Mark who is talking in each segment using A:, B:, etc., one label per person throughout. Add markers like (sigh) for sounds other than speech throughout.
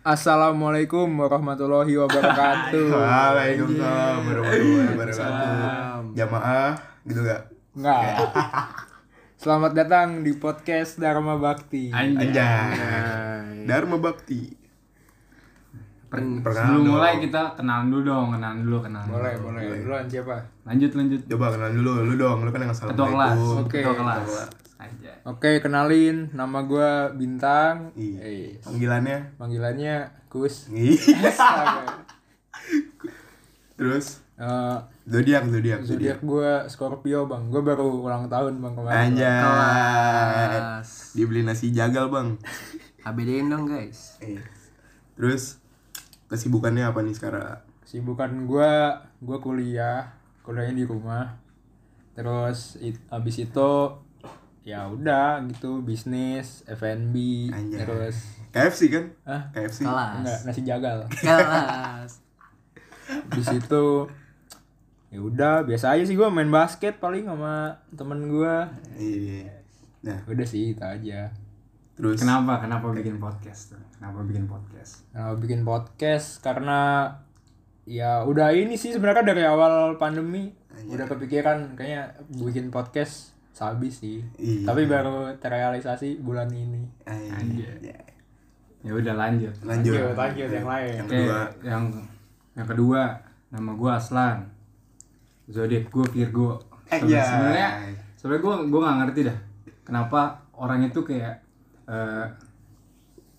A: Assalamualaikum warahmatullahi wabarakatuh. (laughs)
B: Waalaikumsalam warahmatullahi wabarakatuh. Jamaah gitu gak?
A: Enggak. (laughs) Selamat datang di podcast Dharma Bakti.
B: Anjay. Dharma Bakti.
C: Per-
B: Perkenalan
C: sebelum
B: dong.
C: mulai kita kenalan dulu dong, kenalan dulu, kenalan.
A: Boleh,
C: dulu.
A: boleh. Duluan siapa?
C: Lanjut, lanjut.
B: Coba kenalan dulu, lu dong, lu kan yang
C: Ketua kelas.
B: assalamualaikum.
A: Oke,
C: Ketua kelas.
B: ketua kelas.
A: Oke, kenalin nama gua Bintang.
B: Iya.
A: Eh,
B: Panggilannya?
A: panggilannya Kus. Astaga.
B: Terus
A: Eh,
B: zodiak, zodiak,
A: zodiak gua Scorpio, Bang. Gua baru ulang tahun, Bang, kemarin.
B: Anjay.
D: Kelas.
B: Dibeli nasi jagal, Bang.
D: ABD-in dong guys.
B: Eh. Terus kesibukannya apa nih sekarang?
A: Sibukan gua, gua kuliah, kuliahnya di rumah. Terus it, abis itu ya udah gitu bisnis F&B
B: Anjay.
A: terus
B: KFC kan?
A: ah
B: KFC.
D: Kelas.
A: enggak nasi jagal
D: Kelas. (laughs)
A: di situ ya udah biasa aja sih gua main basket paling sama temen gua
B: Iya. Nah,
A: udah sih itu aja
B: terus
C: Kenapa? Kenapa bikin podcast tuh? Kenapa bikin podcast?
A: nah bikin podcast karena ya udah ini sih sebenarnya dari awal pandemi udah kepikiran kayaknya bikin podcast sabi sih
B: Iya.
A: tapi baru terrealisasi bulan ini
B: Anjay.
C: Ya udah lanjut.
B: Lanjut.
A: Lanjut, lanjut yang lain.
B: Yang kedua.
C: yang yang kedua, nama gua Aslan. Zodiak gua Virgo.
B: Eh,
C: Seben-
B: iya.
C: Sebenarnya sebenarnya gua gua nggak ngerti dah. Kenapa orang itu kayak eh,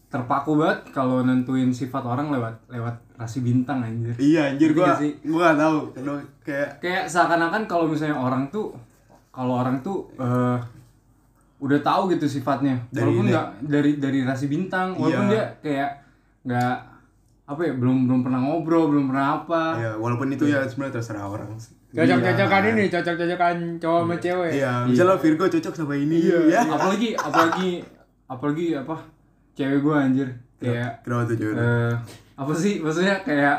C: terpaku banget kalau nentuin sifat orang lewat lewat rasi bintang anjir.
B: Iya anjir gua
C: gak sih?
B: gua gak tahu kayak
C: kayak seakan-akan kalau misalnya orang tuh kalau orang tuh eh, udah tahu gitu sifatnya.
B: Dari
C: walaupun nggak dari dari rasi bintang walaupun
B: Iya.
C: dia kayak nggak apa ya belum belum pernah ngobrol belum pernah apa.
B: Ya walaupun itu ya sebenarnya terserah orang.
A: cocok-cocokan ini cocok-cocokan cowok sama cewek.
B: Iya, misalnya Virgo cocok sama ini ya.
C: apalagi apalagi apalagi apa cewek gue anjir. Kayak
B: Kenapa tuh cewek?
C: eh apa sih maksudnya kayak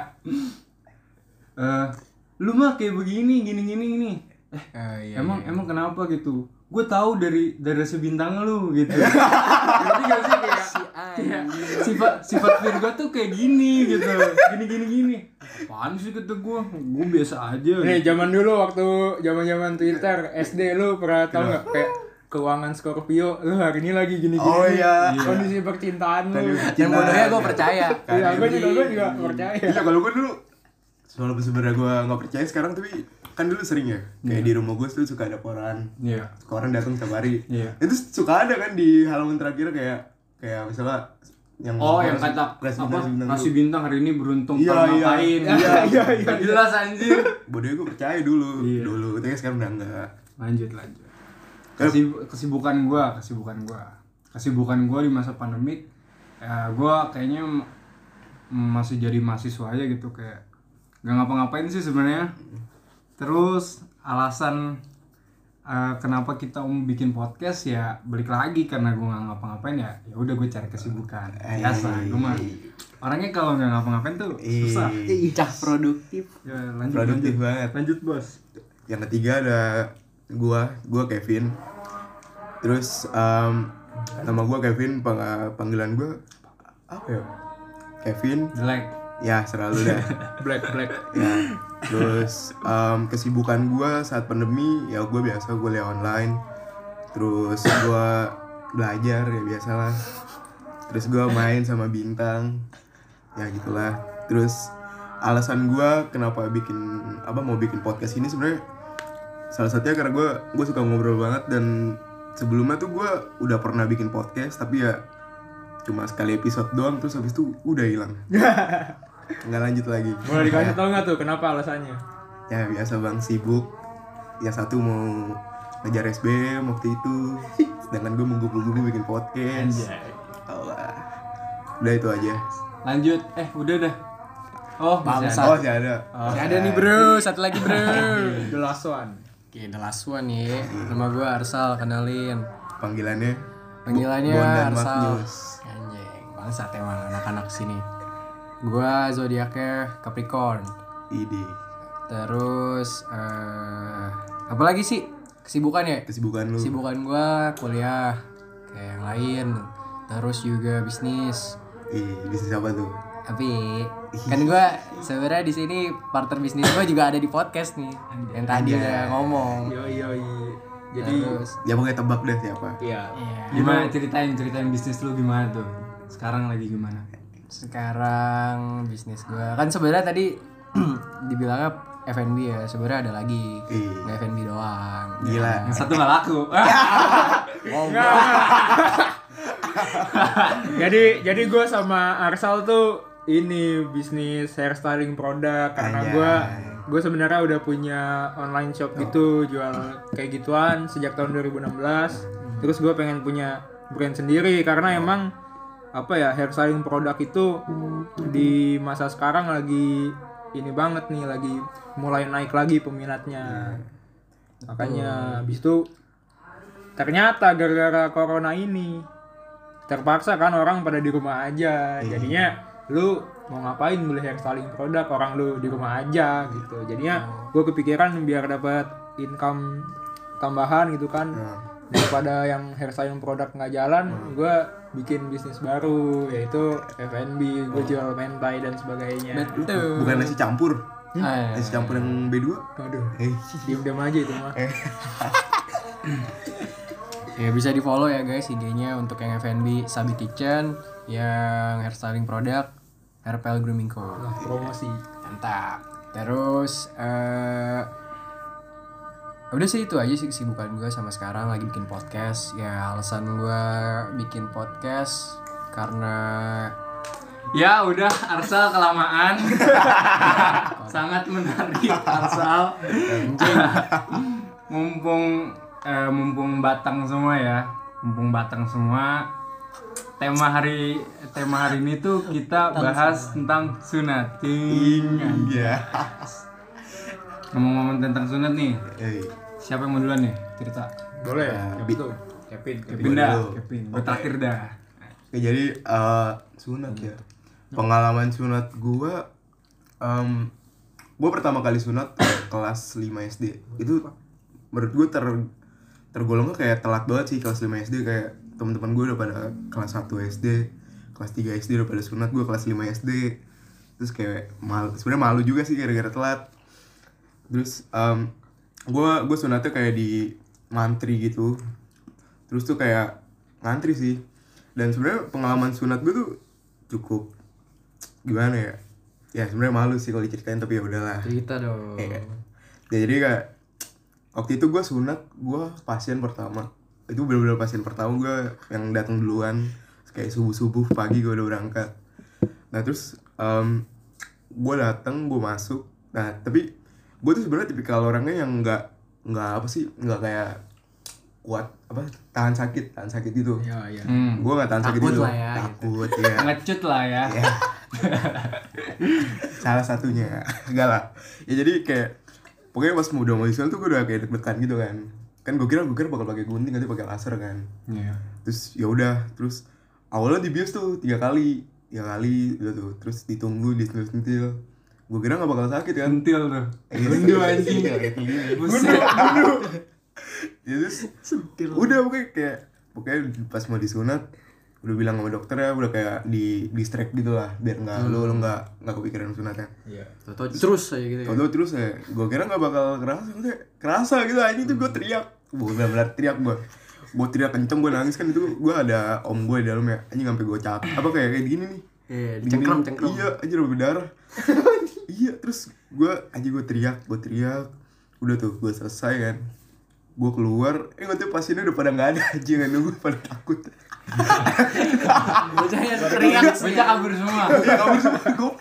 C: eh lu mah kayak begini gini gini gini eh
D: iya,
C: emang emang kenapa gitu? Gue tahu dari dari rasi bintang lu gitu. (laughs) Ngerti gak sih? Kayak kayak sifat sifat Virgo tuh kayak gini gitu. Gini gini gini. Apaan sih kata gue gue biasa aja.
A: Nih zaman dulu waktu zaman-zaman Twitter SD lu pernah tau nggak? Kayak keuangan Scorpio lu hari ini lagi gini-gini.
B: Oh, iya.
A: kondisi percintaan lu.
D: Yang bodohnya gue percaya.
A: iya gue juga gue juga percaya.
B: Iya, kalau gua dulu walaupun sebenarnya gua nggak percaya sekarang tapi kan dulu sering ya kayak di rumah gua tuh suka ada koran.
C: Iya.
B: Koran datang setiap hari.
C: Iya.
B: itu suka ada kan di halaman terakhir kayak kayak misalnya yang
C: Oh yang kata apa?
B: Bintang- bintang
C: nasi bintang hari ini beruntung
B: Iya,
C: kalau
B: iya.
C: ngapain?
B: Iya, iya, iya. (laughs)
C: Jelas anjir
B: bodohnya gua percaya dulu.
C: Iya.
B: dulu tapi sekarang udah enggak
C: lanjut lanjut. Kesib- kesibukan gua kesibukan gua. Kesibukan gua di masa pandemik ya gua kayaknya m- masih jadi mahasiswa aja gitu kayak gak ngapa-ngapain sih sebenarnya. Terus alasan eh, kenapa kita mau bikin podcast ya balik lagi karena gua nggak ngapa-ngapain ya ya udah gue cari kesibukan. Biasa gua mah orangnya kalau nggak ngapa-ngapain tuh susah.
D: Cah produktif.
C: ya lanjut
B: produktif
C: lanjut
B: banget.
C: Lanjut bos.
B: Yang ketiga ada gua gua Kevin. Terus em, nama gua Kevin pang- panggilan gua apa ya? Kevin.
C: Jelek
B: ya selalu dah (laughs)
A: black black.
B: Ya terus em, kesibukan gua saat pandemi ya gua biasa kuliah online. Terus gua belajar ya biasalah. Terus gua main sama bintang ya gitulah. Terus alasan gua kenapa bikin apa mau bikin podcast ini sebenarnya salah satunya karena gua gue suka ngobrol banget dan sebelumnya tuh gua udah pernah bikin podcast tapi ya cuma sekali episode doang terus habis itu udah hilang (laughs) nggak lanjut lagi.
A: Boleh dikasih tau nggak tuh kenapa alasannya?
B: Ya biasa bang sibuk. Yang satu mau ngejar SBM waktu itu. Sedangkan gue menggubu-gubu bikin podcast. Allah udah itu aja.
C: Lanjut. Eh udah dah. Oh masih
D: Bangsa.
C: ada.
B: oh sih ada.
D: Masih ada nih bro, satu lagi bro. (laughs)
A: the last one.
D: Oke, the last one nih. Nama gue Arsal, kenalin.
B: panggilannya?
D: Panggilannya
B: Bondan
D: Arsal.
B: Magnus.
D: Anjing, bangsat emang anak-anak sini. Gua zodiaknya Capricorn.
B: ide
D: Terus eh apa lagi sih? Kesibukan ya?
B: kesibukan lu
D: Kesibukan gua kuliah kayak yang lain. Terus juga bisnis.
B: Ih, bisnis apa tuh?
D: Tapi kan gue sebenarnya di sini partner bisnis gue juga ada di podcast nih yang tadi udah ngomong.
A: Yo yo Jadi
D: Terus
B: Ya pokoknya tebak deh siapa.
A: iya.
D: ya,
C: Gimana ceritain ceritain bisnis lu gimana tuh? Sekarang lagi gimana?
D: Sekarang bisnis gue kan sebenarnya tadi (clears throat) dibilangnya F&B ya sebenarnya ada lagi.
B: Ih.
D: nggak F&B doang.
B: Gila.
C: Yang satu nggak laku. (laughs) (laughs)
A: jadi jadi gue sama Arsal tuh ini bisnis hairstyling produk karena gue gue sebenarnya udah punya online shop gitu jual kayak gituan sejak tahun 2016 terus gue pengen punya brand sendiri karena emang apa ya hairstyling produk itu di masa sekarang lagi ini banget nih lagi mulai naik lagi peminatnya. Makanya habis itu ternyata gara-gara corona ini terpaksa kan orang pada di rumah aja. Jadinya lu mau ngapain beli hairstyling produk? Orang lu di rumah aja gitu. Jadinya gue kepikiran biar dapat income tambahan gitu kan daripada yang hairstyling produk nggak jalan gue bikin bisnis baru yaitu F&B gue jual mentai dan sebagainya.
D: Betul.
B: Bukan nasi campur.
D: Ah,
B: Nasi campur yang B2.
A: aduh
B: Eh,
A: diem-diem aja itu mah. (laughs)
D: Ya bisa di follow ya guys IG-nya untuk yang F&B Sabi Kitchen, yang hairstyling produk Hairpel Grooming Co.
A: Nah, promosi.
D: Mantap. Terus eh udah sih itu aja sih kesibukan gue sama sekarang lagi bikin podcast. Ya alasan gue bikin podcast karena
C: ya udah Arsal kelamaan. (laughs) Sangat menarik Arsal. mumpung eh, mumpung batang semua ya. Mumpung batang semua. Tema hari tema hari ini tuh kita bahas tentang sunating.
B: Iya.
C: Ngomong-ngomong tentang sunat nih,
B: Eh,
C: siapa yang mau duluan nih cerita?
A: boleh
B: Ya, bi-
A: tuh? Kevin Kevin
C: Kevin dah. Kevin. Gue
B: Oke.
C: terakhir dah.
B: Oke, jadi eh, sunat ya. Pengalaman sunat gua em gua pertama kali sunat (coughs) kelas 5 SD. Itu menurut gua ter tergolongnya kayak telat banget sih kelas 5 SD kayak teman-teman gue udah pada kelas 1 SD, kelas 3 SD udah pada sunat, gua kelas 5 SD. Terus kayak malu, sebenarnya malu juga sih gara-gara telat. Terus em gua gue sunatnya kayak di mantri gitu. Terus tuh kayak ngantri sih. Dan sebenarnya pengalaman sunat gue tuh cukup gimana ya? Ya sebenarnya malu sih kalau diceritain tapi ya udahlah.
D: cerita dong.
B: Iya. Ya, jadi kayak waktu itu gue sunat, gue pasien pertama. Itu bener-bener pasien pertama gue yang datang duluan. Kayak subuh-subuh pagi gue udah berangkat. Nah terus em gue datang, gue masuk. Nah tapi gue tuh sebenarnya tipikal orangnya yang nggak nggak apa sih nggak kayak kuat apa tahan sakit tahan sakit gitu.
A: ya ya
C: Hmm.
B: Gue gak tahan sakit
D: Takut
B: gitu.
D: lah ya,
B: Takut ya. (laughs)
C: Ngecut lah ya.
B: Ya. (laughs) Salah satunya. Enggak lah. Ya jadi kayak pokoknya pas udah mau disunat tuh gue udah kayak deg-degan gitu kan. Kan gue kira gue kira bakal pakai gunting nanti pakai laser kan.
C: Iya.
B: Terus ya udah, terus awalnya dibius tuh tiga kali, tiga kali udah tuh. Terus ditunggu disentil-sentil. Gue kira gak bakal sakit kan.
C: Sentil tuh.
B: Iya,
C: Gundu anjing.
B: Iya, kayak gini.
C: Buset. (laughs)
B: Ya, terus udah pokoknya kayak pokoknya pas mau disunat udah bilang sama dokter ya udah kayak di distract gitu lah biar nggak lu lu nggak nggak kepikiran sunatnya
A: iya
D: Toto terus aja gitu ya.
B: Tahu terus ya, gue kira nggak bakal kerasa, maksudnya kerasa gitu anjing tuh gue teriak, gue benar-benar teriak gue, gue teriak kenceng gue nangis kan itu gue ada om gue di dalam ya, anjing sampai gue cap, apa kayak kayak gini nih,
D: Iya,
B: Gini
D: cengkram, cengkram.
B: iya anjir udah berdarah, (laughs) iya terus gue anjing gue teriak, gue teriak, udah tuh gue selesai kan, gue keluar, eh gue tuh pasiennya udah pada nggak ada anjing kan. Gue pada takut,
D: Bocahnya teriak.
C: Bocah kabur semua.
B: ya kamu semua. Gue,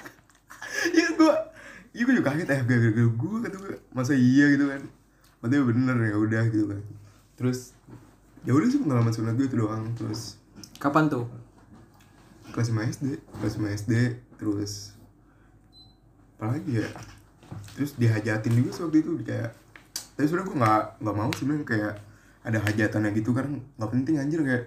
B: iya gue, iya gue juga kaget eh gara-gara gue kata gue, masa iya? gitu kan, Maksudnya bener ya udah gitu kan, terus ya udah sih pengalaman sunat gue itu doang, terus.
D: Kapan tuh?
B: Kelas 5 SD, kelas 5 SD, terus apa lagi ya, terus dihajatin juga waktu itu kayak, tapi sebenarnya gue nggak nggak mau sebenarnya kayak ada hajatannya gitu kan nggak penting anjir kayak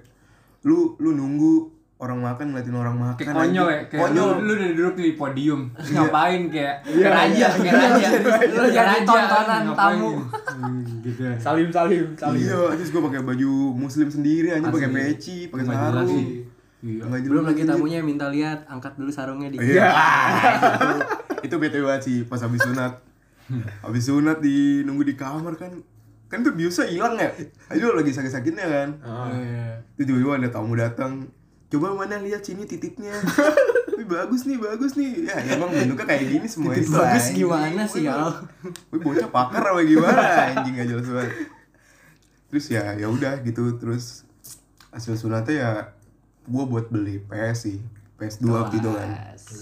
B: lu lu nunggu orang makan ngeliatin orang makan
C: Kayak konyol ya,
B: anjir.
C: kayak
B: konyol
C: lu, lu udah duduk di podium, terus
B: Iya.
C: ngapain kayak kayak raja, kayak raja,
D: Lu jadi tontonan tamu.
C: gitu. Hmm, gitu ya.
A: salim salim salim
B: Iya, terus gue pakai baju muslim sendiri, aja pakai peci, pakai sarung.
C: Iya.
D: Belum lagi
B: aja.
D: tamunya minta lihat, angkat dulu sarungnya di.
B: Iya. itu bete banget sih pas habis sunat. Habis sunat di nunggu di kamar kan. Kan tuh biusnya hilang ya. Aduh lagi sakit-sakitnya kan.
A: Ah.
D: Iya.
B: Itu tiba-tiba ada tamu datang. Coba mana lihat sini titiknya. (laughs) Wih bagus nih, bagus nih. Ya emang bentuknya kayak gini semua
D: Titik
B: itu,
D: bagus
B: anjing.
D: gimana sih, Al?
B: Wih bocah pakar apa gimana anjing gak jelas banget. Terus ya ya udah gitu terus hasil sunatnya ya gua buat beli PS sih. PS2 waktu itu kan.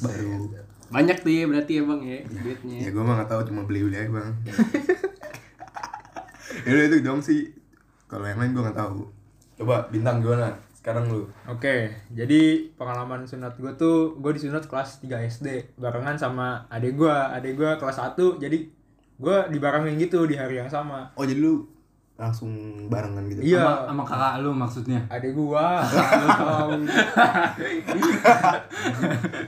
B: Baru
D: Banyak tuh ya berarti ya bang ya duitnya.
B: Ya gue mah gak tahu cuma beli-beli aja bang (laughs) Ya udah itu dong sih Kalau yang lain gue gak tahu Coba bintang gimana? Sekarang lu
A: Oke, jadi pengalaman sunat gue tuh gue disunat kelas 3 SD barengan sama adik gue, adik gue kelas 1 jadi gue dibarengin gitu di hari yang sama.
B: Oh jadi lu langsung barengan gitu?
A: Iya,
C: Sama, sama kakak lu maksudnya.
A: adik gue. (laughs)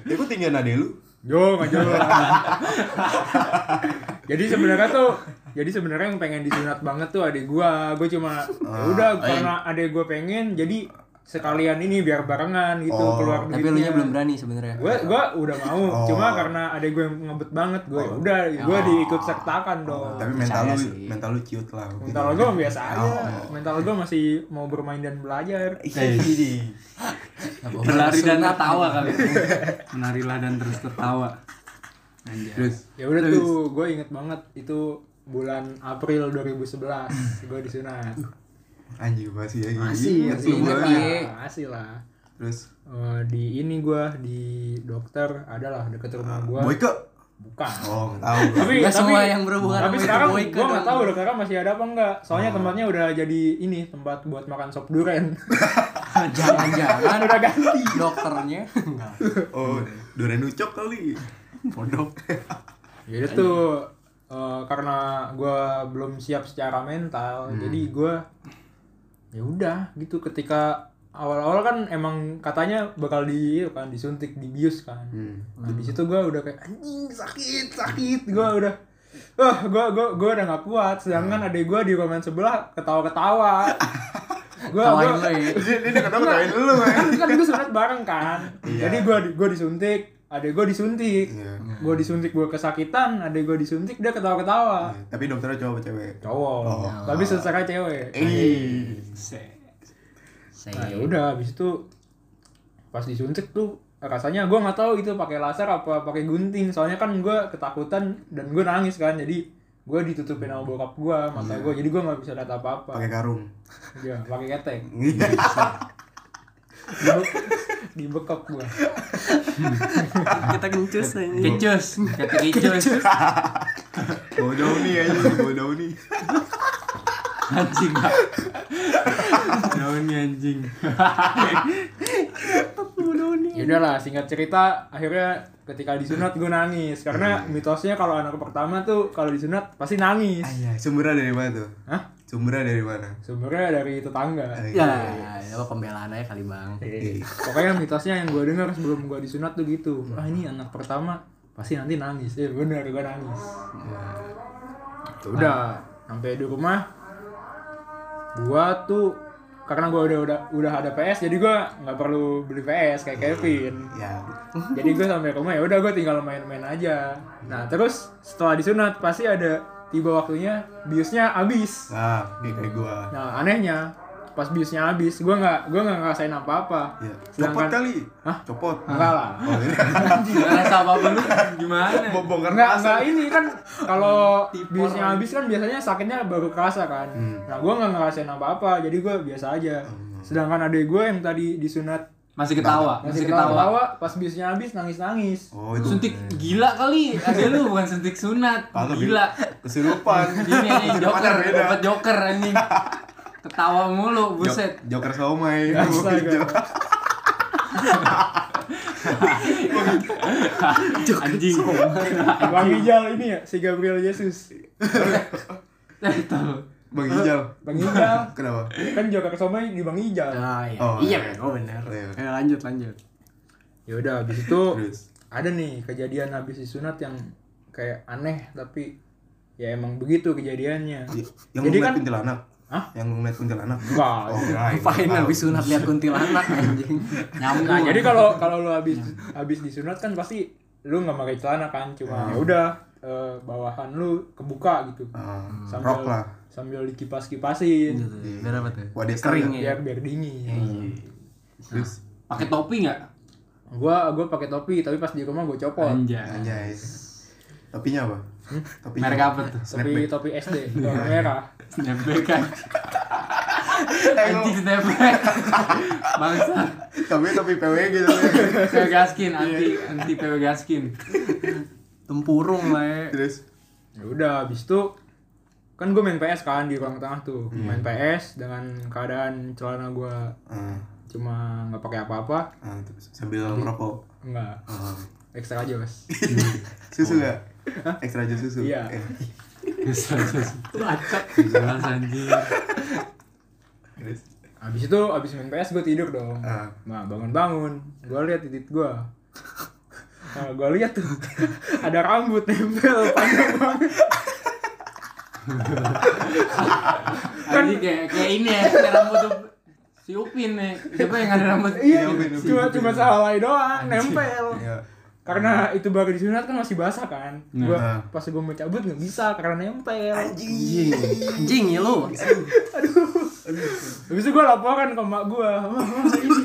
A: (laughs)
B: Ya gue tinggal ade lu
A: Jo, jauh. (laughs) jadi sebenarnya tuh, jadi sebenarnya yang pengen disunat banget tuh adik gua. Gue cuma, ya udah karena adik gua pengen, jadi sekalian ini biar barengan gitu
B: Oh,
A: keluar
D: Tapi lu nya
A: duitnya.
D: belum berani sebenarnya.
A: gue gua udah mau
B: Oh.
A: cuma karena ada gue yang ngebet banget gue udah gue diikut sertakan dong.
B: Tapi mental lu,
D: sih.
B: mental lu cute lah
A: mental gue biasa aja. Mental gue masih mau bermain dan belajar.
C: Berlari dan tertawa kali. Menarilah dan terus tertawa.
B: Terus?
A: Ya udah tuh gue inget banget itu bulan April 2011 gue disunat
B: anjing masih ya
A: masih
B: Ingat
A: masih inget
B: gua.
A: lah masih lah.
B: Terus?
A: Eh, di ini gue di dokter adalah deket rumah gue
B: Boyke?
A: Bukan.
B: Oh gak tahu. (laughs)
A: Tapi tapi,
D: semua yang berhubungan
A: tapi
D: sama
A: sekarang
D: Boyke
A: gue nggak
D: dong.
A: tahu dokternya masih ada apa enggak soalnya
B: Oh.
A: tempatnya udah jadi ini tempat buat makan sop duren (laughs)
D: Jangan-jangan
A: udah ganti.
D: dokternya? Enggak. (laughs)
B: Oh Duren ucok kali.
D: Bodoh.
A: jadi tuh eh, karena gue belum siap secara mental
B: Hmm.
A: jadi gue ya udah gitu ketika awal-awal kan emang katanya bakal di itu kan disuntik dibius kan
B: Hmm.
A: nah di situ gue udah kayak anjing sakit sakit gue udah Wah, gue gue gue udah gak kuat. Sedangkan
B: Hmm.
A: adek gue di komen sebelah ketawa-ketawa. (laughs) gue gue
D: ya.
B: Dia dia udah ketawain lu
A: kan
B: kan
A: kan gue sunat bareng kan.
B: Iya.
A: Jadi gue gue disuntik, adek gue disuntik.
B: Iya.
A: Gue disuntik gue kesakitan, adek gue disuntik dia ketawa-ketawa.
B: Tapi dokternya cowok cewek?
A: Cowok.
B: Oh.
A: Tapi secara cewek.
B: Eh
A: Nah, ya udah habis itu pas disuntik tuh rasanya gue nggak tahu itu pakai laser apa pakai gunting soalnya kan gue ketakutan dan gue nangis kan jadi gue ditutupin sama bokap gue mata gue jadi gue nggak bisa lihat apa apa
B: pakai karung
A: Iya, pakai ketek Dibe- dibekap gue
D: Kita kencus aja.
C: Kecus, kata kecus. (laughs)
B: bodoh nih aja bodoh nih
C: Anjing. Daun nih anjing. (laughs)
A: ya udahlah singkat cerita akhirnya ketika disunat gue nangis karena mitosnya kalau anak pertama tuh kalau disunat pasti nangis
B: Ayah, sumbernya dari mana tuh?
A: Hah?
B: Sumbernya dari mana?
A: sumbernya dari tetangga
D: Ya, ya apa pembelaan aja kali bang.
A: Pokoknya mitosnya yang gue dengar sebelum gue disunat tuh gitu. Ah ini anak pertama pasti nanti nangis. Eh bener gue nangis. Ya udah sampai di rumah gua tuh karena gua udah udah udah ada PS jadi gua nggak perlu beli PS kayak Kevin.
B: Ya,
A: Jadi gue sampai rumah ya udah gue tinggal main-main aja. Nah terus setelah disunat pasti ada tiba waktunya biusnya habis.
B: nah, kayak kayak gua.
A: Nah anehnya pas biusnya habis gue nggak gue nggak ngerasain apa-apa.
B: Ya. Copot
A: Sedangkan-
B: kali.
A: Hah?
B: Copot.
A: Enggak lah.
B: Oh, ini (laughs)
C: Gak rasa apa-apa lu gimana? (laughs)
B: bongkar
A: Enggak,
B: pasar.
A: enggak ini kan kalau (laughs) biusnya habis kan biasanya sakitnya baru kerasa kan.
B: Hmm.
A: Nah, gua nggak ngerasain apa-apa, jadi gua biasa aja. Sedangkan adek gue yang tadi disunat
C: Masih ketawa,
A: masih
C: masih ketawa.
A: pas biusnya habis nangis-nangis.
B: Oh, itu.
C: Suntik gila kali, ada lu bukan suntik sunat. Gila.
B: Kesurupan.
C: Ini
B: Kesurupannya
C: joker, dapat joker anjing. Ketawa mulu, buset.
B: Jok- Joker somai.
A: Astaga.
C: Anjing.
A: Bang Ijal ini ya, si Gabriel Jesus.
B: Bang Ijal.
A: Bang Ijal.
B: Kenapa?
A: kan Joker Somai di Bang Ijal.
D: Ah, iya.
B: Oh,
D: iya,
B: iya.
D: oh benar.
B: Iya.
D: Eh, lanjut lanjut.
A: Ya udah habis itu ada nih kejadian habis disunat yang kayak aneh tapi ya emang begitu kejadiannya.
B: Y- Yang
A: Jadi kan. Hah?
B: Yang ngeliat kuntilanak?
A: Enggak.
B: Oh, enggak.
D: Ngapain habis sunat lihat kuntilanak anjing.
C: Nyambung.
A: Nah, jadi kalau kalau lu habis habis disunat kan pasti lu nggak pakai celana kan, cuma ya udah eh, bawahan lu kebuka gitu.
B: Ah,
A: Sambil
B: rok lah.
A: sambil dikipas-kipasin
D: Gitu. Biar apa tuh?
B: Wadah
D: Kering ya.
A: biar biar dingin.
B: Terus
C: Pakai topi nggak?
A: Gua gua pakai topi tapi pas di rumah gua copot.
C: Anjay.
B: anjay. Topinya apa? Topinya
C: Merek apa tuh?
A: Topi topi SD warna (laughs) merah.
C: Snapback kan. (laughs) Anjing snapback. (laughs) Bangsa.
B: Tapi topi PW gitu.
C: PW Gaskin anti anti PW Gaskin.
D: Tempurung lah ya.
B: Terus
A: Ya udah habis itu kan gue main PS kan di ruang tengah tuh main PS dengan keadaan celana gua
B: ah,
A: cuma nggak pakai apa-apa
B: terus sambil merokok.
A: nggak
B: Ah.
A: ekstra aja mas
B: Susu gak? Ekstra aja susu.
A: Iya.
B: Eh,
C: Bisa bisa.
A: acak
C: Jelas anjing.
B: Terus
A: habis itu habis main PS gue tidur dong
B: Ah.
A: nah bangun-bangun gue lihat titik gue nah, gue lihat tuh (laughs) ada rambut nempel panjang banget (laughs)
C: Anjing kayak kayak ini ya, kayak rambut tuh si Upin nih. Siapa yang ada rambut?
A: iya
B: Upin, Upin.
A: cuma cuma salah doang nempel
B: ya.
A: Karena itu baru disunat kan masih basah kan
C: Nah.
A: gua
B: Nah.
A: pas gue mau cabut nggak bisa karena nempel
C: Anjing.
D: Anjing ya lu.
A: habis itu gue laporan ke emak gue mah mah, ini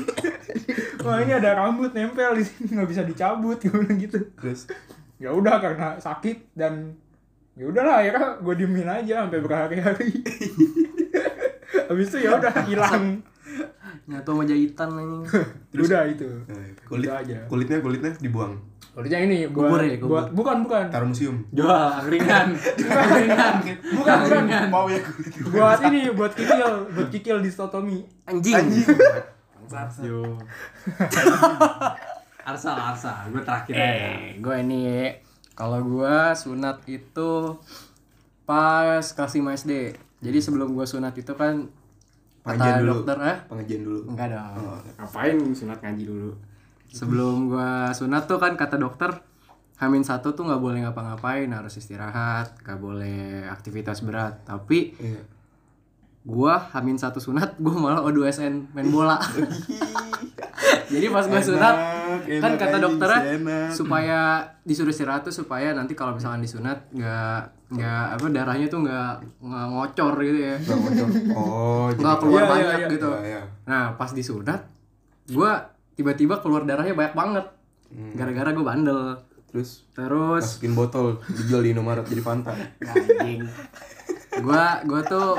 A: wah ini ada rambut nempel di sini nggak bisa dicabut bilang gitu
B: Terus
A: ya udah karena sakit dan ya udahlah akhirnya gue diemin aja sampai berhari-hari habis itu ya udah hilang
D: Nyatu sama jahitan anjing.
A: udah itu
B: eh, kulit
A: Itu aja.
B: kulitnya kulitnya dibuang.
A: Kulitnya ini buat,
D: Kubur ya, kubur.
A: buat bukan bukan
B: Taruh museum.
C: Jual angkringan. Angkringan. (laughs)
A: bukan bukan
B: Mau ya kulit.
A: buat ini buat kikil buat kikil distotomi
D: Anjing.
C: Yo. (laughs) Arsa, Arsa. Gue terakhir aja.
D: Eh, gue ini kalau gue sunat itu pas kelas 5 SD. Jadi sebelum gue sunat itu kan
B: Pengajian
D: kata
B: dulu.
D: dokter eh
B: Pengajian dulu.
D: enggak dong.
B: Oh,
D: Ngapain sunat ngaji dulu? Sebelum gue sunat tuh kan kata dokter Hamin satu tuh nggak boleh ngapa-ngapain, harus istirahat, nggak boleh aktivitas berat. Tapi
B: iya.
D: gua Hamin satu sunat, gua malah O2SN main bola. (laughs) Jadi pas gua sunat,
B: Enak,
D: kan
B: enak
D: kata dokternya
B: enak.
D: supaya disuruh istirahat tuh supaya nanti kalau misalkan disunat nggak nggak apa darahnya tuh nggak nggak ngocor gitu ya
B: Nggak bocor. Oh,
D: nggak keluar
A: Iya, iya,
D: banyak
A: iya.
D: gitu
B: Iya, iya.
D: nah pas disunat gua tiba-tiba keluar darahnya banyak banget.
B: Hmm.
D: gara-gara gua bandel.
B: Terus?
D: Terus?
B: Masukin botol dijual di Indomaret jadi Fanta.
D: anjing. Gua gua tuh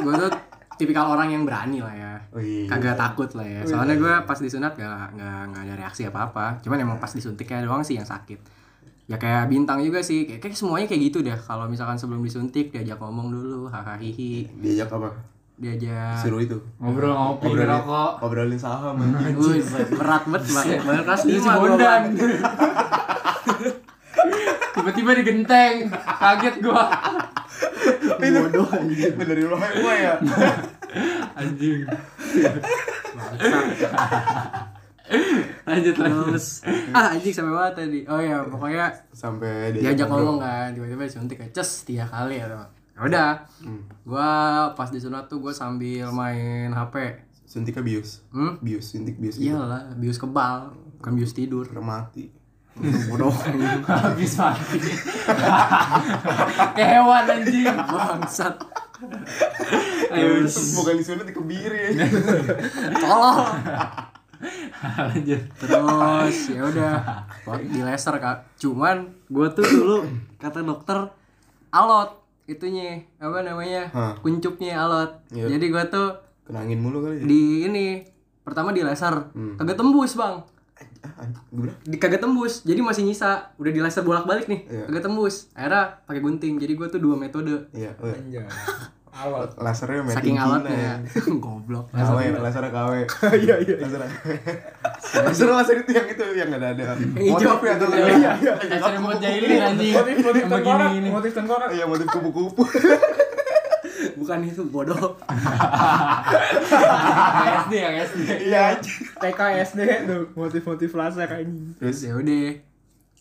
D: gua tuh tipikal orang yang berani lah ya.
B: Oh iya.
D: kagak takut lah ya. Soalnya gue pas disunat gak, nggak nggak ada reaksi apa apa cuman emang pas disuntiknya doang sih yang sakit. Ya kayak bintang juga sih. Kayak, kayak semuanya kayak gitu deh. Kalau misalkan sebelum disuntik diajak ngomong dulu. Hahaha.
B: Diajak apa?
D: Diajak
B: Seru itu.
C: Ngobrol ngopi
B: Ngobrolin,
C: ngerokok.
B: ngobrolin saham anjing.
D: Berat banget banget banget kelas lima gua,
C: Bondan.
D: Bang.
C: Tiba-tiba di genteng. Kaget gua.
B: Bodoh anjing. Bener lu gua ya.
C: Anjing. lanjut
D: terus ah anjing sampai mana tadi oh ya pokoknya
B: Sampai
D: diajak
B: ngobrol.
D: ngomong kan tiba-tiba disuntik ces tiga kali ya tuh Ya udah gua pas disunat tuh gua sambil main HP
B: Suntiknya bius.
D: hmm
B: Bius, suntik bius gitu.
D: iyalah bius kebal bukan bius tidur
B: Udah mati. (laughs)
D: bodoh
C: Habis mati. Kayak hewan anjing.
D: bangsat
B: Terus bukan disunat dikebiri ya. (laughs)
D: tolong
C: lanjut.
D: terus ya udah di laser kak cuman gua tuh dulu kata dokter alot itunya apa namanya
B: Hah.
D: kuncupnya alot
B: Iya.
D: jadi gua tuh
B: Kena angin mulu kali ya.
D: di ini pertama di laser
B: Hmm.
D: kagak tembus bang
B: Ah,
D: di kagak tembus jadi masih nyisa udah di laser bolak balik nih
B: Iya.
D: kagak tembus akhirnya pakai gunting jadi gua tuh dua metode
B: Iya, oh,
A: Anjay. Alot.
B: lasernya made
D: saking alatnya
B: ya. (laughs)
D: goblok
B: KW, lasernya KW.
A: Iya iya.
B: Laser laser laser itu yang itu yang nggak ada.
D: hijau.
B: Motif ya tuh.
A: Iya iya.
C: Laser remote jahilin anjing.
A: Motif motif tengkorak, motif tengkorak.
B: Iya motif kupu-kupu. (laughs)
D: bukan itu bodoh (laughs)
C: Yang SD yang SD.
B: Iya anjing.
A: TK SD tuh motif-motif laser ini.
D: terus ya udah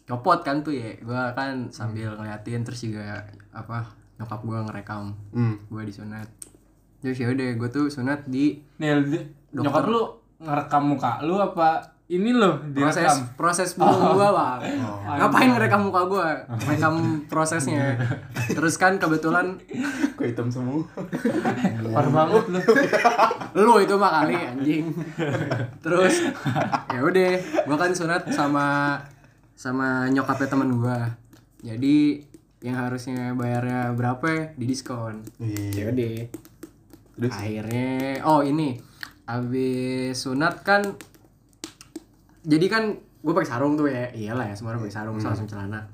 D: copot kan tuh ya gua kan sambil ngeliatin terus juga apa nyokap gua ngerekam.
B: Hmm.
D: gua disunat terus ya udah gue tuh sunat di
C: Nih, di- nyokap lu ngerekam muka lu apa ini loh
D: proses
C: direkam?
D: proses burung gua bang. (laughs) Ngapain ngerekam muka gua? Rekam prosesnya. (laughs) Terus kan kebetulan
B: Kok hitam semua? (laughs)
C: Parah banget lu.
D: lu itu mah kali anjing. Terus ya udah gua kan sunat sama sama nyokapnya temen gua. Jadi yang harusnya bayarnya berapa ya? di diskon.
B: Iya.
D: ya
B: Terus?
D: Akhirnya oh ini. Habis sunat kan jadi kan gue pakai sarung tuh ya. Iyalah ya semua orang pakai sarung langsung celana.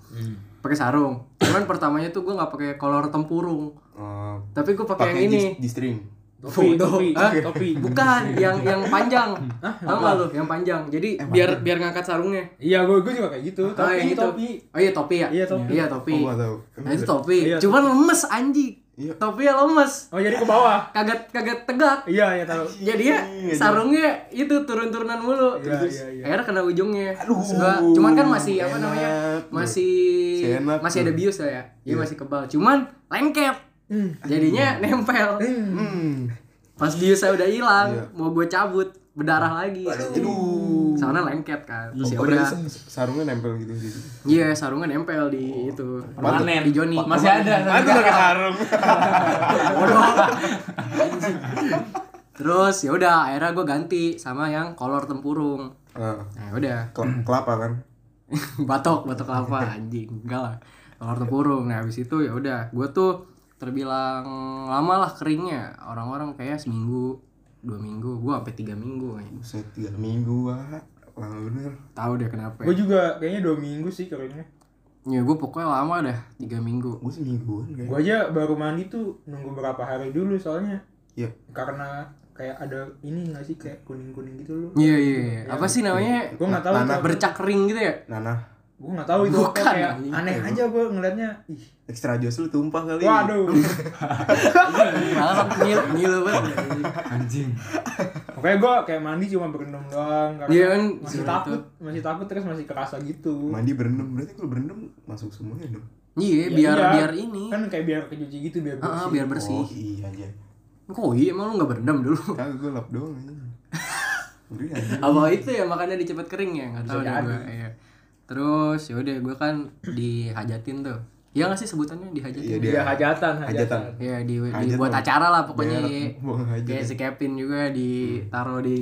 D: Pakai sarung. Cuman pertamanya tuh gue nggak pakai kolor tempurung.
B: Oh,
D: tapi gue pakai yang ini.
B: di, di string.
A: Topi,
D: Foto.
A: topi,
D: Hah?
A: topi.
D: bukan yang yang panjang tau gak lu yang panjang jadi biar biar ngangkat sarungnya
A: Iya, gue gue juga kayak gitu.
D: Oh,
A: Topi,
D: yang gitu.
A: topi.
D: oh iya topi ya
A: Iya, topi.
D: iya topi
B: Oh, tahu.
D: nah itu topi
A: Iya,
D: cuman lemes anjing
B: Iya.
D: topi ya lemes
A: Oh, jadi ke bawah.
D: kaget kaget tegak
A: Iya, iya tahu.
D: jadinya sarungnya itu turun-turunan mulu
A: Iya,
D: terus
A: iya, iya.
D: akhirnya kena ujungnya
B: Aduh,
D: gua- cuman kan masih apa
B: enak.
D: namanya masih
B: Seenak
D: masih ada
B: tuh.
D: bius lah ya ya masih kebal cuman lengket
A: Hmm.
D: jadinya nempel.
B: Hmm.
D: pas biusnya udah hilang
B: Iya.
D: mau gue cabut berdarah lagi.
B: Aduh.
D: soalnya lengket kan. Terus ya
B: Oh,
D: udah.
B: sarungnya nempel gitu di situ.
D: iya sarungnya nempel di itu.
C: Permanen.
D: di Joni.
C: Masih ada.
B: Ada pakai sarung. (laughs)
D: terus ya udah akhirnya gue ganti sama yang kolor tempurung.
B: Ah,
D: nah udah.
B: Kel- kelapa kan? (laughs)
D: batok batok kelapa anjing. Enggak lah. Kolor tempurung. Nah habis itu ya udah gue tuh terbilang lama lah keringnya orang-orang kayak seminggu dua minggu gue sampai tiga minggu kayaknya.
B: Buset, tiga minggu, Wak. Lama bener.
D: tahu deh kenapa
A: Gue juga kayaknya dua minggu sih keringnya.
D: ya gue pokoknya lama dah tiga minggu
B: Gue semingguan kayak.
A: Gue aja baru mandi tuh nunggu berapa hari dulu soalnya.
B: Iya.
A: Karena kayak ada ini nggak sih kayak kuning kuning gitu loh.
D: iya iya iya. apa sih namanya
A: Gue nggak tahu.
D: Bercak kering gitu ya
B: Nanah.
A: Gue nggak tahu itu apa
D: Bukan,
A: kayak aneh aja gue ngeliatnya. Ih,
B: Ekstra jos lu tumpah kali.
A: waduh. (laughs)
D: malah ngil ngilu banget
C: Anjing.
A: Pokoknya gue kayak mandi cuma berendam doang karena
D: Iya kan,
A: masih takut, masih takut terus masih kerasa gitu.
B: Mandi berendam. Berarti kalau berendam masuk semuanya dong.
D: iya
A: Ya,
D: biar
A: iya.
D: biar ini
A: Kan kayak biar kecuci gitu biar bersih.
D: ah biar bersih
B: Oh iya aja.
D: kok iya emang lu nggak berendam dulu
B: Kagak gue lap doang aja. (laughs)
D: Apa itu ya makanya dicepet kering ya nggak tahu iya. Terus ya udah gue kan dihajatin tuh Iya nggak sih sebutannya dihajatin
B: Iya,
D: ya?
B: dia-
A: Iya hajatan,
B: Hajatan.
A: hajatan.
D: Iya di,
B: Hajat
D: dibuat
B: mah.
D: acara lah pokoknya ya. Kayak si Kevin juga ditaruh di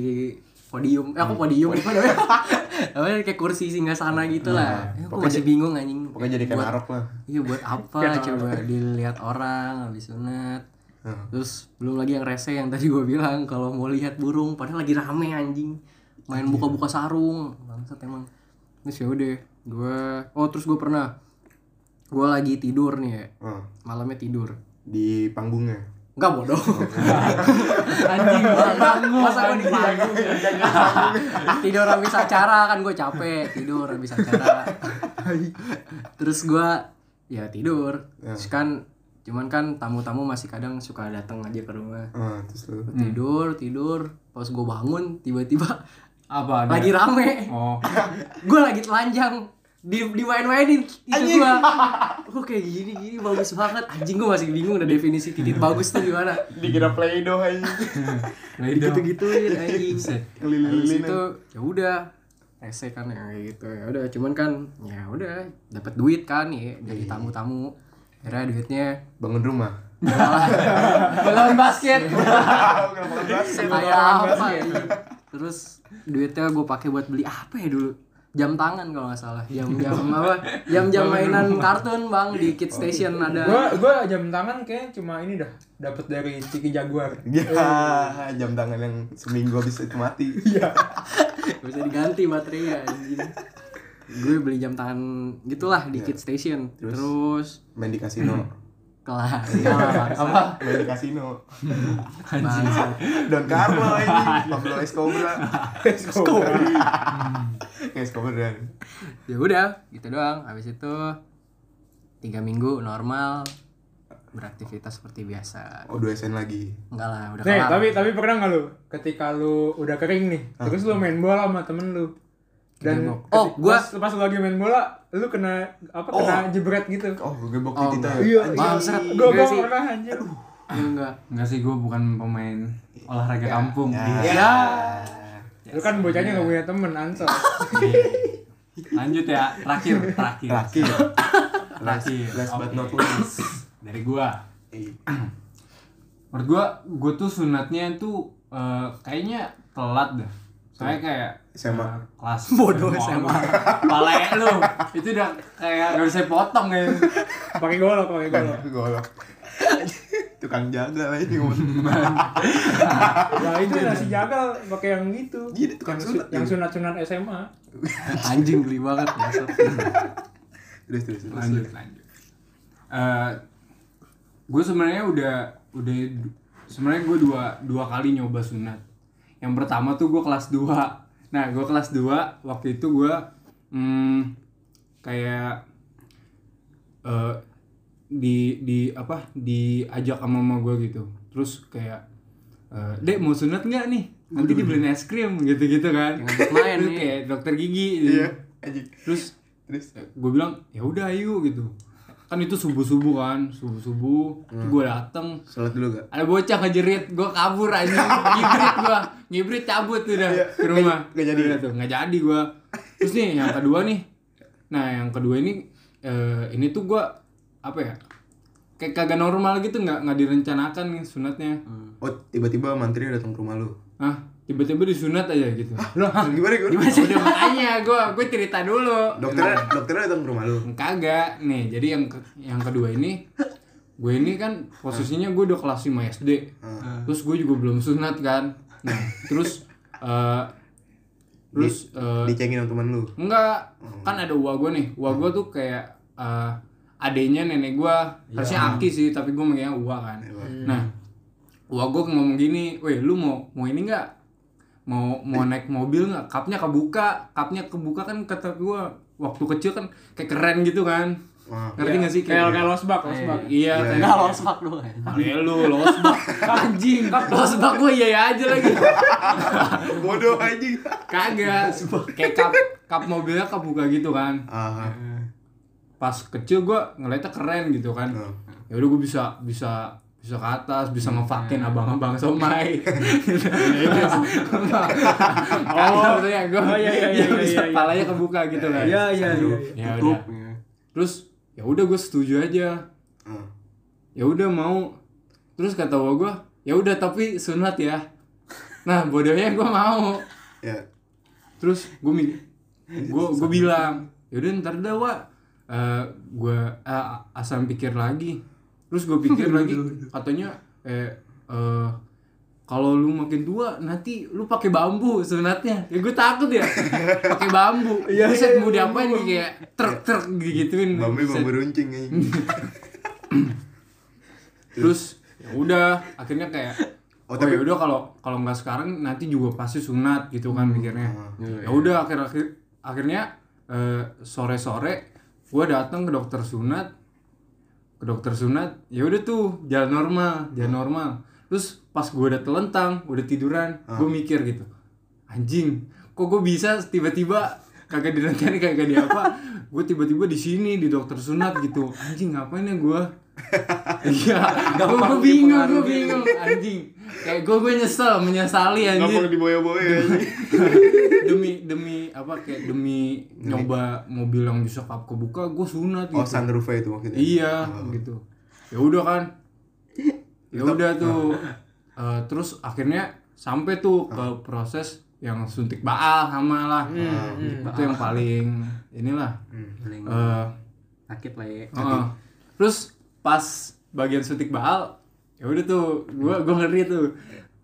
D: podium. Eh aku podium apa namanya? (laughs) Namanya kayak kursi singgah sana gitu lah. Eh, aku masih bingung anjing.
B: Pokoknya jadi kayak
D: buat,
B: narok lah.
D: Iya buat (laughs) apa coba dilihat orang habis sunat.
B: Nah.
D: Terus belum lagi yang rese yang tadi gue bilang kalau mau lihat burung padahal lagi rame anjing. Main buka-buka sarung. Bangsat emang. Terus ya udah gue oh terus gue pernah gue lagi tidur nih ya
B: Ah,
D: malamnya tidur
B: di panggungnya.
D: Enggak bodoh.
C: Anjing (laughs) bangun.
D: Masa gue di panggung? tidur habis acara kan gue capek tidur habis acara. Terus gue ya tidur. Terus kan cuman kan tamu-tamu masih kadang suka datang aja ke rumah.
B: Ah, terus lu.
D: Tidur, tidur. Pas gue bangun tiba-tiba
C: Apa ada?
D: lagi rame.
C: Oh. (laughs)
D: Gue lagi telanjang di di main-mainin itu gua (laughs) kok kayak gini gini bagus banget anjing gua masih bingung udah definisi titik bagus tuh gimana
B: Dikira play-doh aja. (laughs)
C: Play-Doh.
D: gitu gituin anjing
B: Ngelilin-lilin.
D: itu ya udah rese kan ya kayak gitu ya udah cuman kan ya udah dapat duit kan ya dari tamu-tamu akhirnya duitnya
B: Bangun rumah.
C: Balon basket.
D: kayak apa ya terus duitnya gue pakai buat beli apa ya dulu? Jam tangan kalau nggak salah. Jam jam apa? Jam jam mainan kartun bang di Kid Station ada.
A: Gua gua jam tangan kayak cuma ini dah dapat dari Ciki Jaguar.
B: Ya, jam tangan yang seminggu habis itu mati.
A: Iya. (laughs)
D: bisa diganti baterainya anjing. Gue beli jam tangan gitulah di Kid Station. Terus,
B: Main di kasino.
D: Kelas enggak lah
C: Apa?
B: Main di kasino. (laughs) Don Carlo ini. Pablo Escobar. Escobar. Escobar dan.
D: ya udah gitu doang habis itu tiga minggu normal beraktivitas seperti biasa
B: Oh, dua SN lagi.
D: enggak lah udah
A: Nih,
D: kelar
A: tapi tapi pernah nggak lu ketika lu udah kering nih, terus lu main bola sama temen lu. Dan
D: Gebok. Oh, gua-
A: pas, pas lu lagi main bola, lu kena apa kena jebret gitu.
B: Oh, gebok
D: Oh,
B: titik
D: enggak.
B: ya.
A: Iya,
D: Bangsat.
A: Gua
D: Enggak
A: gua
D: sih.
A: pernah anjir.
E: enggak
C: Enggak sih gue bukan pemain olahraga kampung.
A: Ya. Lu kan bocahnya gak punya temen, Ansor.
C: Lanjut ya, terakhir, terakhir.
B: Terakhir.
C: Terakhir.
B: Last but
C: Oke.
B: not least.
C: Dari gua. Menurut gua, gua tuh sunatnya tuh eh, kayaknya telat dah. Soalnya kayak
B: SMA.
C: eh, kelas (laughs)
E: Bodoh SMA.
C: Pale lu. Itu udah kayak gak bisa potong ya.
A: Pakai golok, pakai golok.
B: Golok. Tukang jaga lah ini.
A: Nah, itu nasi jagal pakai yang gitu.
B: Iya, tukang
A: yang, su-
B: sunat.
A: yang sunat-sunat SMA.
E: anjing geli banget.
B: Terus terus terus.
C: lanjut lanjut Eh gue sebenarnya udah udah sebenarnya gue dua dua kali nyoba sunat yang pertama tuh gue kelas 2 nah gue kelas 2 waktu itu gue hmm, kayak eh di di apa diajak sama mama gue gitu. Terus kayak eh, dek mau sunat nggak nih? Nanti dibeliin es krim gitu gitu kan
E: main nih.
C: kayak dokter gigi gitu.
B: Iya,
C: terus
B: Terus?
C: gue bilang ya udah ayo gitu kan itu subuh subuh kan subuh subuh gue dateng.
B: Sholat dulu gak?
C: ada bocah ngejerit gue kabur aja ngibrit gue ngibrit cabut udah
B: Iya,
C: ke rumah.
B: Nggak- jadi.
C: Udah tuh nggak jadi gue terus nih yang kedua nih. Nah yang kedua ini eh, ini tuh gue apa ya kayak kagak normal gitu nggak nggak direncanakan nih sunatnya.
B: Oh, tiba-tiba mantri datang ke rumah lu.
C: ah tiba-tiba disunat aja gitu
B: Loh, gimana gimana?
C: udah makanya gue gue cerita dulu
B: Dokternya dokternya datang ke rumah lu.
C: Kagak. Nih, jadi yang ke- yang kedua ini gue ini kan posisinya gue udah kelas 5 SD. Terus gue juga belum sunat kan. Nah, terus (laughs) eh terus eh,
B: Dicengin sama teman lu.
C: enggak kan ada uwa gue nih. Uwa gue tuh kayak eh adenya nenek gue. Harusnya Aki sih, tapi gue manggilnya uwa kan. Nah, uwa gue ngomong gini, "Weh, lu mau mau ini enggak? Mau mau naik mobil nggak? Kapnya kebuka, kapnya kebuka kan kata gue waktu kecil kan kayak keren gitu kan.
B: Wah.
C: Ngerti gak sih?
A: Kayak
C: Kayak,
A: kayak losbak, losbak.
C: Iya, kayak
E: Enggak los fuck lu.
C: Ya lu, losbak Anjing, losbak gue iya iya aja lagi (laughs)
B: Bodoh anjing.
C: Kagak Kayak kap, kap mobilnya kebuka gitu kan. Pas kecil gue ngeliatnya keren gitu kan ya udah gue bisa bisa bisa ke atas bisa ngefakin abang-abang (laughs) somai. Oh. Ya gue
A: Oh, iya, iya, iya, (laughs) iya, iya.
C: palanya kebuka gitu kan.
A: Iya, iya, iya.
C: ya udah terus ya udah gue setuju aja.
B: Ah.
C: ya udah mau. Terus kata gua gue ya udah tapi sunat ya. Nah bodohnya gue mau.
B: Ya.
C: terus gue gue gue bilang yaudah ntar dah wa gue asal pikir lagi terus gue pikir lagi katanya eh eh, kalau lu makin tua nanti lu pakai bambu sunatnya ya gue takut ya. (laughs) Pakai bambu. Iya bisa mau diapain nih kayak truk truk gituin
B: Bambu bambu runcing anjing. (laughs)
C: terus ya udah akhirnya kayak
B: Oh,
C: oh,
B: tapi-
C: ya udah kalau kalau nggak sekarang nanti juga pasti sunat gitu kan mikirnya
B: Ah.
C: ya udah akhir akhir akhirnya sore sore gue datang ke dokter sunat ke dokter sunat ya udah tuh jalan normal jalan normal. Terus pas gue udah telentang udah tiduran gue mikir gitu anjing kok gue bisa tiba-tiba kagak direncanain kagak di apa gue tiba-tiba di sini di dokter sunat gitu. Anjing ngapain ya gue (laughs) iya gue bingung gue bingung. Anjing kayak gue gue nyesel menyesali anjing
B: Gampang diboya-boya anjing.
C: demi demi apa kayak demi nyoba mobil yang bisa kap kebuka gue sunat gitu.
B: Oh, sunroof itu maksudnya.
C: iya gitu. Ya udah kan. Ya udah tuh. Eh, terus akhirnya sampai tuh ke proses yang suntik baal sama lah. Itu yang paling inilah.
E: Paling
C: Eh,
E: sakit lah ya.
C: Heeh. terus pas bagian suntik baal ya udah tuh gua gua ngeri tuh.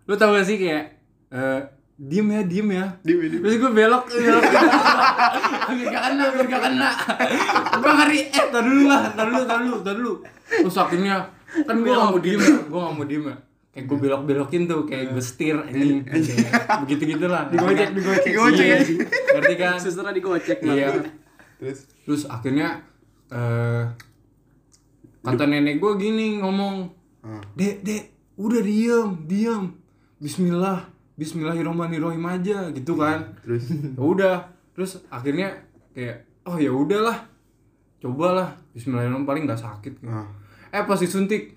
C: Lu tau gak sih kayak eh diem ya diem ya.
B: Diem ya, diem.
C: terus gue belok belok. (laughs) Biar gak kena biar gak kena. Gue ngeri eh tar dulu lah tar dulu tar dulu tar dulu. Terus akhirnya kan gue gak mau diem ya gue gak mau diem ya. Kayak gue belok belokin tuh kayak gue setir anjing. Begitu gitu lah. Digocek digocek
B: Digocek,
C: iya,
B: anjing.
C: ngerti kan?
E: Susternya digocek
C: iya.
B: Terus?
C: Terus akhirnya eh kata nenek gue gini ngomong
B: Ah.
C: dek dek udah diem diem. Bismillah Bismillahirrahmanirrahim aja gitu kan.
B: terus? (laughs)
C: Ya udah terus akhirnya kayak oh ya udahlah cobalah. Bismillahirrahmanirrahim paling nggak sakit
B: ah.
C: eh pas disuntik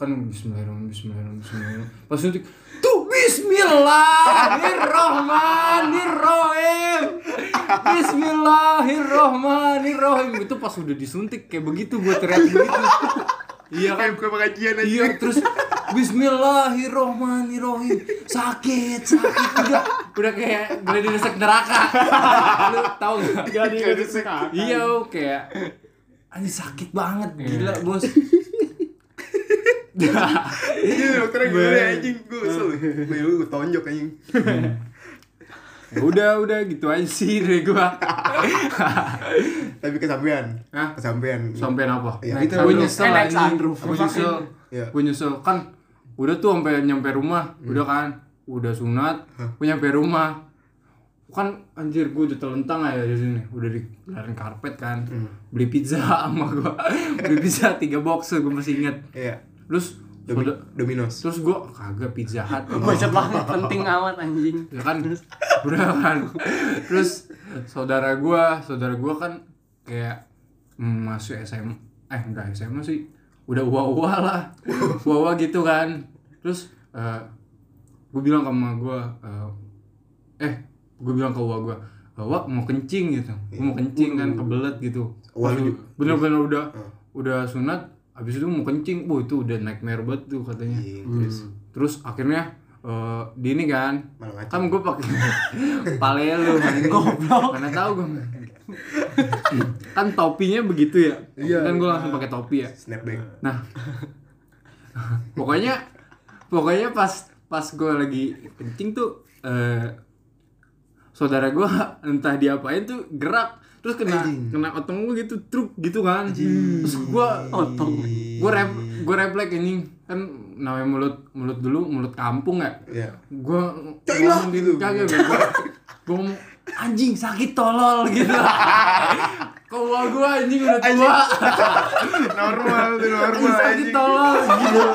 C: kan Bismillahirrahmanirrahim Bismillahirrahmanirrahim Bismillahirrahmanirrahim. Pas suntik tuh Bismillahirrahmanirrahim. Bismillahirrahmanirrahim. Itu pas udah disuntik kayak begitu gue teriak begitu iya kan?
B: bukan pengajian aja.
C: Iya terus Bismillahirrohmanirrohim. Sakit sakit udah udah kayak gladi resek neraka. Lu tahu nggak?
E: Jadi
C: iya oh, kayak anjing sakit banget gila bos. (laughs)
B: Iya dokternya gimana anjing? Gue kesel. Gue gue tonjok anjing.
C: Ya udah udah gitu aja sih (laughs) dari gua.
B: Tapi kesampean.
C: Hah?
B: Kesampean.
C: sampai apa?
B: Ya,
C: gue
B: itu
C: nyesel
E: Eh, naik sunroof.
C: gue nyesel. Gue nyesel. Kan udah tuh sampai nyampe rumah. Udah kan? Udah sunat. Gue nyampe rumah. Kan anjir gue udah telentang aja di sini. Udah dikelarin karpet kan. Beli pizza (laughs) sama gue beli pizza tiga box gue masih inget
B: Iya.
C: terus
B: Domi-
C: soda-
B: Dominos.
C: terus gue kagak pizza hut. (laughs)
E: Bacot banget (laughs) penting amat anjing.
C: ya kan? Udah kan? Terus saudara gua saudara gua kan kayak mm, masuk SMA eh enggak SMA sih. Udah uwa uwa lah. (laughs) Uwa uwa gitu kan. Terus eh gue bilang sama gua eh, eh gue bilang ke uwa gua Wak mau kencing gitu. Gue mau kencing kan kebelet gitu. Bener-bener udah udah sunat habis itu mau kencing wah itu udah nightmare banget tuh katanya.
B: Iya, terus?
C: Terus akhirnya eh di ini kan kan gue pakai (laughs) pale lu (laughs) goblok. Mana tahu gue kan topinya begitu ya?
B: Iya.
C: kan gue langsung pakai topi ya?
B: Snapback.
C: nah. (laughs) Pokoknya pokoknya pas pas gue lagi kencing tuh eh saudara gue entah diapain tuh gerak terus kena kena otong gue gitu truk gitu kan. Terus gue
E: Otong.
C: gue rep gue refleks ini kan namanya mulut mulut dulu mulut kampung ya.
B: Iya.
C: gue
B: Cailah, gitu.
C: kagak gue gue ngomong anjing sakit tolol gitu. Kau gue anjing udah tua.
B: Normal tuh normal
C: sakit
B: anjing.
C: tolol gitu